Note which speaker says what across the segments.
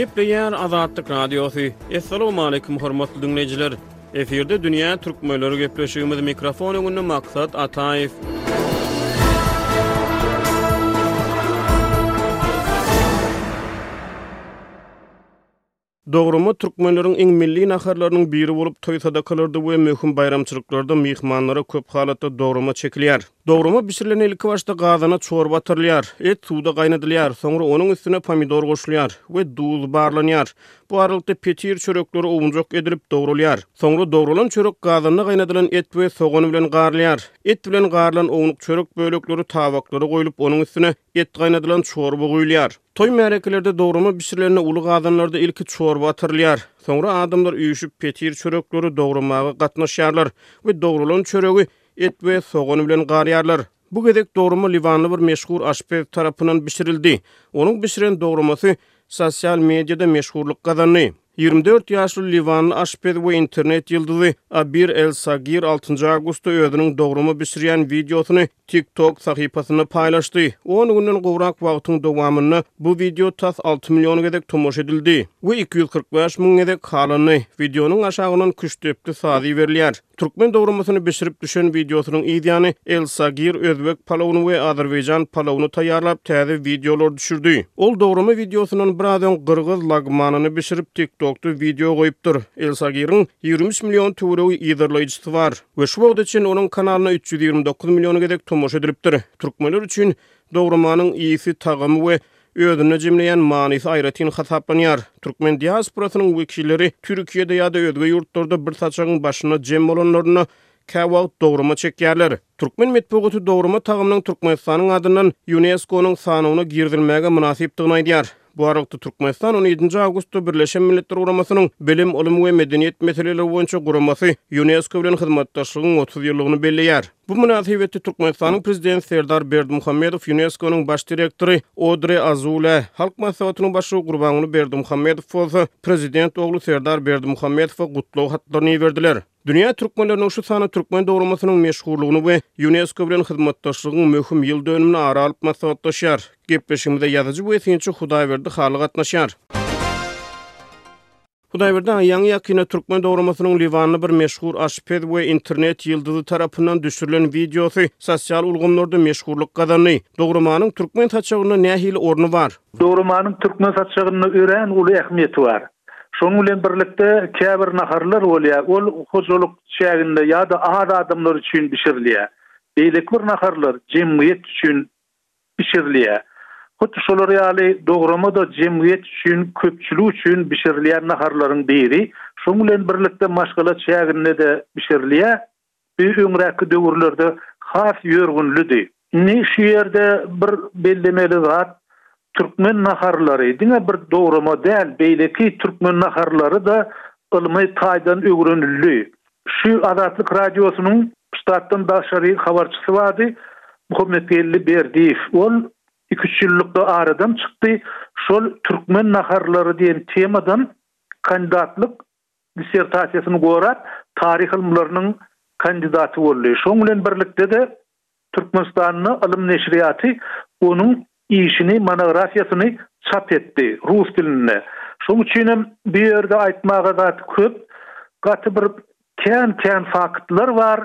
Speaker 1: Gepleýär Azatlyk Radiosy. Assalamualaikum hormatly dinleýjiler. Efirde dünýä türkmenleri gepleşigimiz mikrofon öňünde maksat Ataýew. Dograma türkmenleriň iň milli naharlarynyň biri bolup, toý-sadakalarda we möhüm baýramçylyklarda myhmanlara köp halatda dograma çekilýär. Dograma bişirilende ilkibaşda gazana çorba atyrylýar. Et suwda gaýnadylýar, soňra onuň üstüne pomidor goşulýar we duz barlanýar. Bu aralykda petir çörekleri owunjak edilip dogralýar. Soňra dogralan çörek gazanda gaýnadylan et we sogan bilen garylýar. Et bilen garylan ownuk çörek bölekleri tabaklara goýlup, onuň üstüne Et gaýnadylan çorba guýulýar. Toý-märekelerde dograma bişirilende uly gazanlarda ilki çorba atyrylýar. Soňra adamlar üýşüp petir çörekleri dogramaga gatnaşýarlar we dogralan çöregi et we sogan bilen garýarlar. Bu gezek dograma liwanly bir meşhur aşpez tarapyndan bişirildi. Onuň bişiren dogramasy sosial mediada meşhurlyk gazandy. Ýigrimi dört ýaşly liwanly aşpez we internet ýyldyzy Abir El Sagir altynjy awgustda özüniň dograma bişirýän wideosyny TikTok sahypasynda paýlaşdy. On günden gowrak wagtyň dowamynda bu wideo tas alty million gezek tomaşa edildi we iki ýüz kyrk bäş müň gezek halandy. Wideonyň aşagyndan küştdepdi sazy iberilýär. Türkmen dogramasyny bişirip düşen wideosynyň ideany El Sagir özbek palawyny we azerbaýjan palawyny taýýarlap täze wideolar düşürdi. Ol dograma wideosyndan biraz öň gyrgyz lagmanyny bişirip TikTokda wideo goýupdyr. El Sagiriň ýigrimi üç million töweregi yzarlaýjysy bar we şu wagta çenli onuň kanalyna üç ýüz ýigrimi dokuz million gezek tomaşa edilipdir. Türkmenler üçin dogramanyň ysy, tagamy we özünde jemleýän manysy aýratyn hasaplanýar. Türkmen diasporasynyň wekilleri Türkiýede ýa-da özge ýurtlarda bir saçagyň başyna jem bolanlarynda käwagt dograma çekýärler. Türkmen metbugaty dograma tagamynyň Türkmenistanyň adyndan Ýunesko-nyň sanawyna girizilmäge mynasypdygyny aýdýar. Bu aralykda Türkmenistan on ýedinji awgustda Birleşen Milletler Guramasynyň Bilim, ylym we medeniýet meseleleri boýunça guramasy Ýunesko bilen hyzmatdaşlygyň otuz ýyllygyny belleýär. Bu mynasybetde Türkmenistanyň Prezidenti Serdar Berdimuhamedow Ýuneskonyň Baş direktory Odre Azulä, Halk Maslahatynyň Başlygy Gurbanguly Berdimuhamedow bolsa Prezident ogly Serdar Berdimuhamedowa gutlag hatlaryny iberdiler. Dünýä türkmenleriniň şu sany türkmen dogramasynyň meşhurlygyny we Ýunesko bilen hyzmatdaşlygyň möhüm ýyl dönümini ara alyp maslahatlaşýar. Gepleşigimize ýazyjy we synçy Hudaýberdi Hally gatnaşýar. Hudaýberdi aýagyň ýakynda türkmen dogramasynyň liwanly bir meşhur aşpez we internet ýyldyzy tarapyndan düşürilen wideosy sosial ulgamlarda meşhurlyk gazandy. Dogramanyň türkmen saçagynda nähili orny bar?
Speaker 2: Dogramanyň türkmen saçagynda örän uly ähmiýeti bar. Şonuň bilen birlikde, käbir naharlar bolýar, ol hojalyk çäginde ýa-da az adamlar üçin bişirilýär. Beýleki bir naharlar jemgyýet üçin bişirilýär. Hut şolar ýaly dograma-da jemgyýet üçin, köpçülik üçin bişirilýän naharlaryň biri. Şoň bilen birlikde maşgala çäginde-de bişirilýär. Bu öňräkki döwürlerde has ýörgünlidi. Indi şu ýerde bir bellemeli zat, türkmen naharlary diňe bir dograma däl, beýleki türkmen naharlary-da ylmy taýdan öwrenildi. Şu Azatlyk Radiosynyň ştatdan daşary habarçysy bardy, Muhammetgeldi Berdiýew. Ol iki-üç ýyllykda aradan çykdy. Şol Türkmen naharlary diýen temadan kandidatlyk dissertasiýasyny gorap, taryh ylymlarynyň kandidaty boldy. Şoň bilen birlikde-de Türkmenistanda ylym neşirýaty onuň işini, monografiýasyny çap etdi, rus dilinde. Şoň üçin hem bu ýerde aýtmaga zat köp. Gaty bir kän-kän faktlar bar.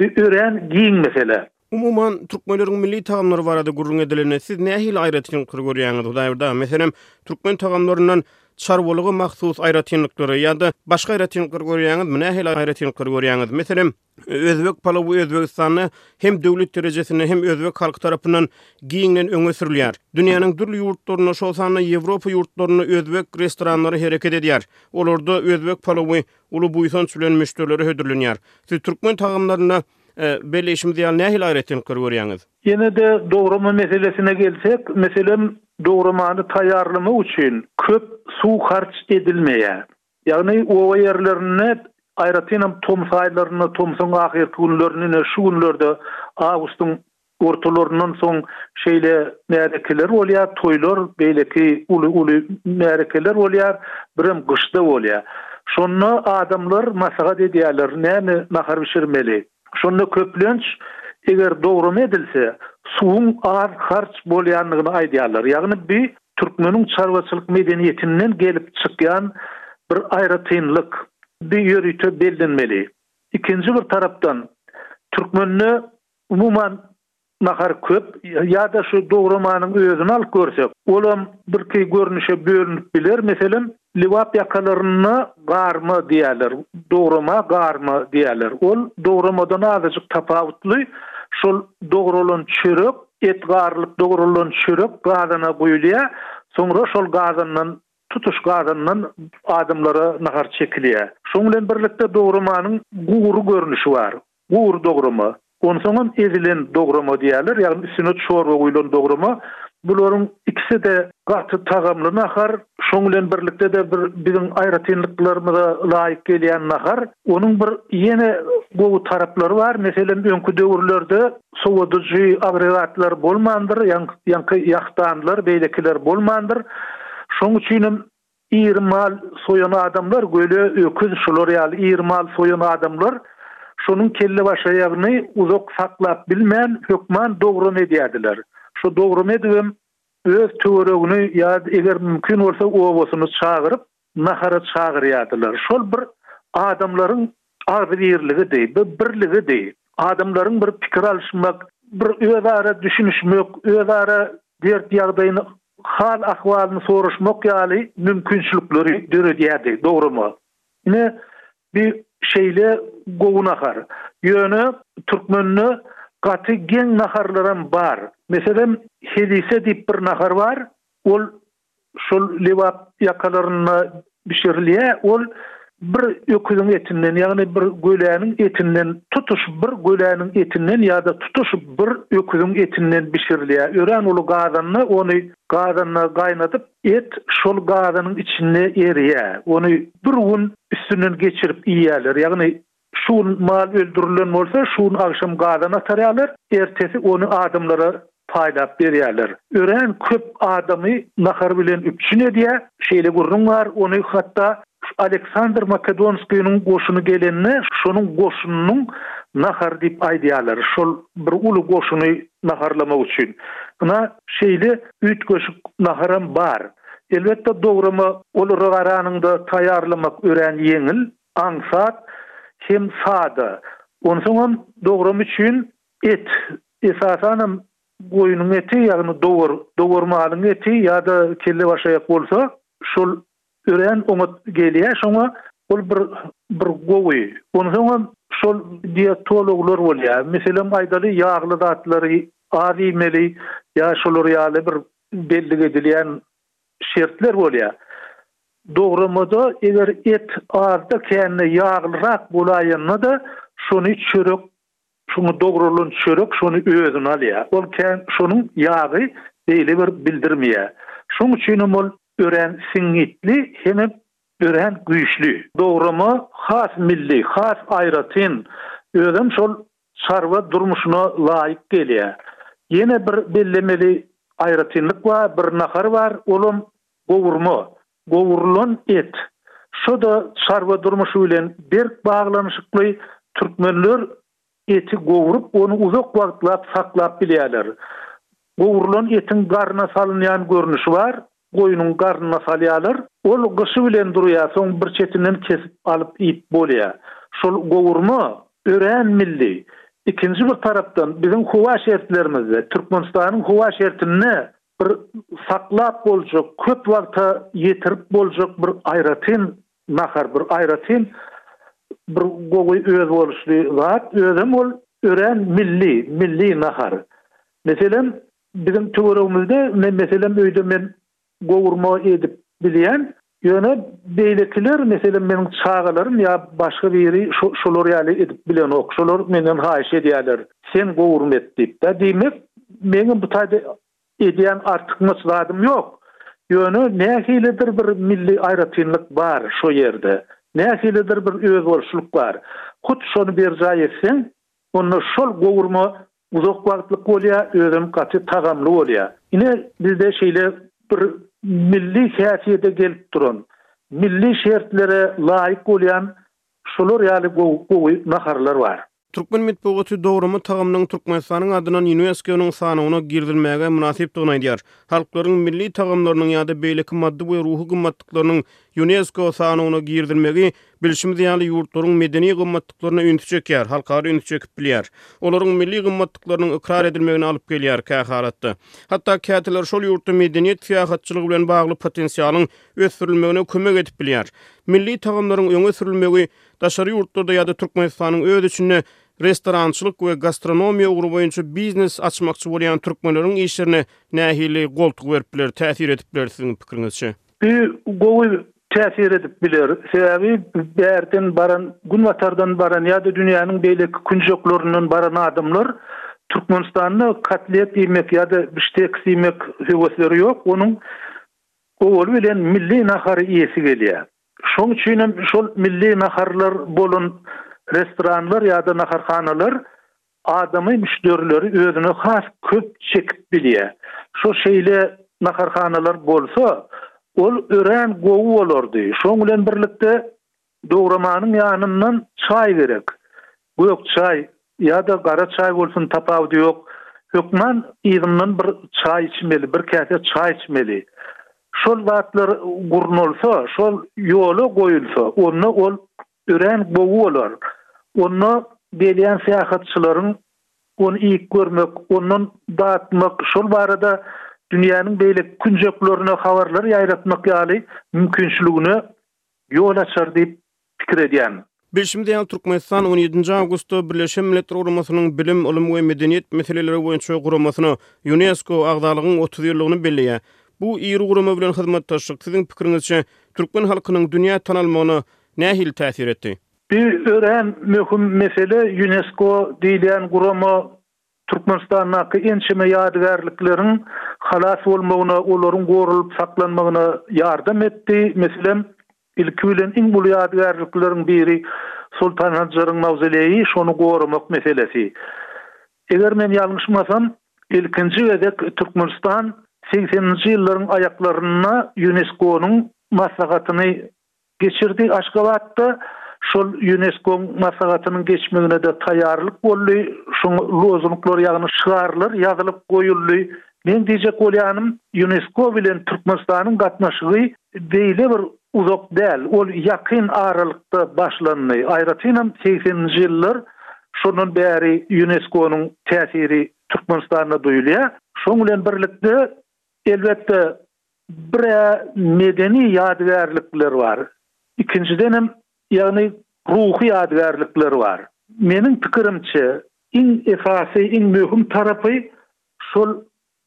Speaker 2: Bu örän giň mesele.
Speaker 1: Umuman, türkmenleriň milli tagamlary barada gürrüň edilende, siz nähili aýratynlyklary görýäňiz, Hudaýberdi aga? Meselem, türkmen tagamlaryndan çarwalyga mahsus aýratynlyklary ýa-da başga aýratynlyklary görýäňizmi? Nähili aýratynlyklary görýäňiz? Meselem. Özbek palawy Özbegistanda hem döwlet derejesinde hem özbek halky tarapyndan giňden öňe sürülýär. Dünýäniň dürli ýurtlarynda, şol sanda Ýewropa ýurtlarynda özbek restoranlary hereket edýär. Olarda özbek palawy uly buýsanç bilen müşderilere hödürlenýär. Siz türkmen tagamlarynda belleýşimiz ýaly nähili aýratynlyklary görýäňiz?
Speaker 2: Ýene-de dograma meselesine gelsek, meselem, dogramany taýýarlamak üçin köp suw harç edilmeýär. Ýagny oba ýerlerinde aýratynam tomus aýlarynda tomsuň ahyrky günlerinde ine şu günlerde awgustyň ortalaryndan soň şeýle märekeler bolýar, toýlar, beýleki uly-uly märekeler bolýar, birem gyşda bolýar. Şonda adamlar maslahat edýärler, näme nahar bişirmeli. Şonda köplenç, eger dogramy edilse, suwuň az harç bolýandygyny aýdýarlar. Ýagny bi türkmeniň çarwaçylyk medeniýetinden gelip çykýan bir aýratynlyk. Bi ýörite bellenmeli. Ikinji bir tarapdan, türkmende umuman nahar köp ýa-da şu dogramanyň özüni alyp görsek, olam birki görnüşe bölünip biler. Meselem, Lebap ýakalarynda garma diýýärler, dograma, garma diýýärler. Ol dogramadan azajyk tapawutly. Şol dogralan çörek, et garylyp dogralan çörek gazana guýulýar. Soňra şol gazandan, tutuş gazandan adamlara nahar çekilýär. Şoň bilen birlikde dogramanyň gury görnüşi bar. Gury dograma, onsoňam ezilen dograma diýýärler, ýagny üstüne çorba guýlan dograma. Bularyň ikisi-de gaty tagamly nahar. Şoň bilen birlikde-de bir biziň aýratynlyklarymyza laýyk gelýän nahar. Onuň bir ýene gowy taraplary bar. Meselem, öňki döwürlerde sowadyjy agregatlar bolmandyr, ýaňky ýahdanlar, beýlekiler bolmandyr. Şoň üçin hem Ir mal soýan adamlar göle öküz şular ýaly ir mal soýan adamlar şonuň kellebaşaýagyny uzak saklap bilmän hökman dogram edýädiler şo dogram edibem öz töweregini ýa eger mümkin bolsa obasyny çagyryp nahara çagyrýadylar şol bir adamlaryň agzybirligidi, bu birligidi. Adamlaryň bir pikir alyşmak, bir özara düşünişmek, özara dert-ýagdaýyny, hal-ahwalyny soraşmak ýaly mümkinçilikleri döredýärdi, dogramy? Ine, bi şeýle gowy nahar. Ýöne türkmende gaty geň naharlaram bar. Meselem, helise diýip bir nahar bar. Ol şol lebap ýakalarynda bişirilýär, ol bir öküziň etinden, ýagny bir göläniň etinden, tutuş bir göläniň etinden ýa-da tutuş bir öküziň etinden bişirilýär. Örän uly gazanda ony gazanda gaýnadyp, et şol gazanyň içinde erýär. Ony bir gün üstünden geçirip iýýärler, ýagny Şu gün mal öldürilen bolsa, şu gün agşam gazan atarýarlar, ertesi ony adamlara paýlap berýärler. Örän köp adamy nahar bilen üpjün edýär. Şeýle gürrüň bar, ony hatda Aleksandr Makedonskiniň goşuny gelende, şonuň goşunynyň nahary diýip aýdýarlar. Şol bir uly goşuny naharlamak üçin. Ynha, şeýle üýtgeşik naharam bar. Elbetde, dograma olara garanyňda taýýarlamak örän ýeňil. aňsat hem sada. Onsoňam dogramyň üçin et, esasanam goýnuň eti, ýagny dowar, dowar malyň eti ýa-da kellebaşaýak bolsa, şol örän oňat gelýär. Şoňa ol bir bir gowy. Onsoňam şol dietologlar bolýar. Meselem, aýdaly, ýagly zatlary az iýmeli ýa şolar ýaly bir bellik edilýän şertler bolýar. Dogramada eger et azda kände ýaglyrak bolaýanda-da şony çörek şony dogralan çörek şony özüne alýar. Ol kän şonuň ýagy beýle bir bildirmeýär. Şoň üçinem ol örän siňňitli hemem örän güýçli. Dograma has milli, has aýratyn, özem şol çarwa durmuşyna laýyk gelýär. Ýene bir bellemeli aýratynlyk bar, bir nahar bar, olam gowurma, gowrulan et. Şo-da çarwa durmuşy bilen berk baglanyşykly, türkmenler eti gowrup, ony uzak wagtlap saklap bilýärler. Gowrulan etiň garna salynýan görnüşi bar, goýnuň garnyna salýarlar. Ol gyşy bilen durýar, soň bir çetinden kesip alyp iýip bolýar. Şol gowurma örän milli. Ikinji bir tarapdan biziň howa şertlerimizde, Türkmenistanyň howa şertinde bir saklap boljak, köp wagta ýetirip boljak bir aýratyn Nahar bir aýratyn bir gowy özboluşly zat, özem ol örän milli, milli nahar. Meselem, biziň töweregimizde men meselem öýde men gowurma edip bilýän, ýöne beýlekiler meselem meniň çagalarym ýa başga biri şo şolar ýaly edip bilenok. Şolar menden haýyş edýärler, sen gowurma et diýip-de. Diýmek, meňem bu taýda Edýän artykmaç zadym ýok. Ýöne nähilidir bir milli aýratynlyk bar şo ýerde. Nähilidir bir özboluşlyk bar. Hut şony berjaý etseň, onda şol gowurma uzak wagtlyk bolýar, özem gaty tagamly bolýar. Ine, bizde şeýle bir milli häsiýete gelip duran, milli şertlere laýyk bolýan şolar ýaly gowy naharlar bar.
Speaker 1: Türkmen metbugaty dograma tagamynyň Türkmenistanyň adyndan UNESCO-nyň sanawyna girizilmäge mynasypdygyny aýdýar. Halklaryň milli tagamlarynyň ýa-da beýleki maddy we ruhy gymmatlyklarynyň UNESCO sanawyna girizilmegi, bilşimiz ýaly, ýurtlaryň medeni gymmatlyklaryna ünsi çekýär, halkara üns çekip bilýär. Olaryň milli gymmatlyklarynyň ykrar edilmegine alyp gelýär, kähalatda, hatda käteler şol ýurtda medeniýet syýahatçylygy bilen bagly potensialyň ösdürilmegine kömek edip bilýär. Milli tagamlaryň öňe sürülmegi Daşary ýurtlarda ýa-da Türkmenistanyň öz içinde restorançylyk we gastronomiýa ugry boýunça biznes açmakçy bolýan türkmenleriň işlerine nähili goltgy berip biler, täsir edip biler siziň pikiriňizçe?
Speaker 2: Bu gowy täsir edip biler. Sebäbi bärden baran, günbatardan baran ýa-da dünýäniň beýleki künjeklerinden baran adamlar Türkmenistanda kotlet iýmek ýa-da bişteks iýmek höwesleri ýok. Onuň owaly bilen milli nahary iýesi gelýär. Şoň üçin hem şol milli naharlar bolan restoranlar ýa-da naharhanalar adamy, müşderileri özüne has köp çekip bilýär. Şo şeýle naharhanalar bolsa, ol örän gowy bolardy. Şoň bilen birlikde dogramanyň ýanyndan çaý gerek. Gök çaý ýa-da gara çaý bolsun tapawudy ýok. Hökman yzyndan bir çaý içmeli, bir käse çaý içmeli. Şol zatlar gurnalsa, şol ýola goýulsa, onda ol örän gowy bolar. Onda gelýän syýahatçylaryň ony iýip görmek, ondan datmak, şol barada dünýäniň beýleki künjeklerine habarlar ýaýratmak ýaly mümkinçiligine ýol açar diýip pikir edýän.
Speaker 1: Bilşimiz ýaly, Türkmenistan on ýedinji awgustda Birleşen Milletler Guramasynyň Bilim, ylym we medeniýet meseleleri boýunça guramasyna, Ýunesko, agzalygyň otuz ýyllygyny belleýär. Bu iri gurama bilen hyzmatdaşlyk, siziň pikiriňizçe, türkmen halkynyň dünýä tanalmagyna nähili täsir etdi?
Speaker 2: Bu örän möhüm mesele, Ýunesko diýilýän gurama Türkmenistandaky ençeme ýadygärlikleriň halas bolmagyna, olaryň goralyp saklanmagyna ýardam etdi. Meselem, ilki bilen iň uly ýadygärlikleriň biri Soltan Sanjaryň mawzoleýi, şony goramak meselesi. Eger men ýalňyşmasam, ilkinji gezek Türkmenistan segseninji ýyllaryň aýaklarynda ÝUNESKO-nyň maslahatyny geçirdi. Aşgabatda şol Ýuneskoň maslahatynyň geçmegine-de taýýarlyk boldy. Şoň lozunglar, ýagny şygarlar ýazylyp goýuldy. Meň diýjek bolýanym, Ýunesko bilen Türkmenistanyň gatnaşygy beýle bir uzak däl, ol ýakyn aralykda başlandy. Aýratynam segseninji ýyllar, şondan bäri Ýuneskonyň täsiri Türkmenistanda duýulýar. Şoň bilen birlikde, Elbetde, bir-ä medeni ýadygärlikler bar, ikinjidenem, ýagny ruhy ýadygärlikler bar. Meniň pikirimçe, iň esasy, iň möhüm tarapy şol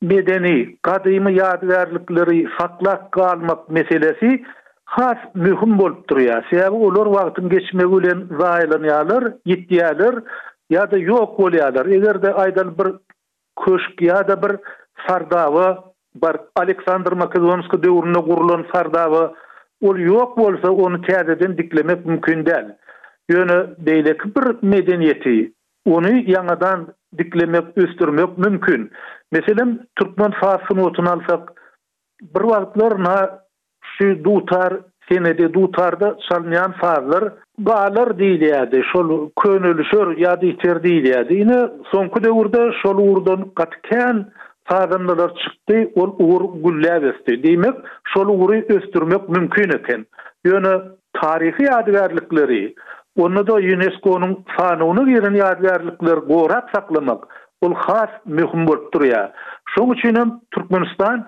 Speaker 2: medeni, gadymy ýadygärlikleri saklap galmak meselesi has möhüm bolup durýar. Sebäbi olar wagtyň geçmegi bilen zaýalanýarlar, ýitýärler ýa-da ýok bolýarlar. Eger-de, aýdaly, bir Köşk ýa-da bir sardaba bar. Aleksandr Makedonskiý döwründe gurlan sardaba ol ýok bolsa, ony täzeden diklemek mümkin däl. Ýöne beýleki bir medeniýeti, ony ýaňadan diklemek, ösdürmek mümkin. Meselem, türkmen-fars sungatyny alsak, bir wagtlar na Şu dutar senede dutarda çalynýan sazlar galar diýilýärdi, şol könelişer, ýat ýiter diýilýärdi. Ine, soňky döwürde şol ugurdan gaty kän sazandalar çykdy, ol ugur gülläp ösdi. Diýmek, şol ugry ösdürmek mümkin eken. Ýöne taryhy ýadygärlikleri, onda-da Ýunesko-nyň sanawyna giren ýadygärlikleri gorap saklamak, ol has möhüm bolup durýar. Şonuň üçin hem Türkmenistan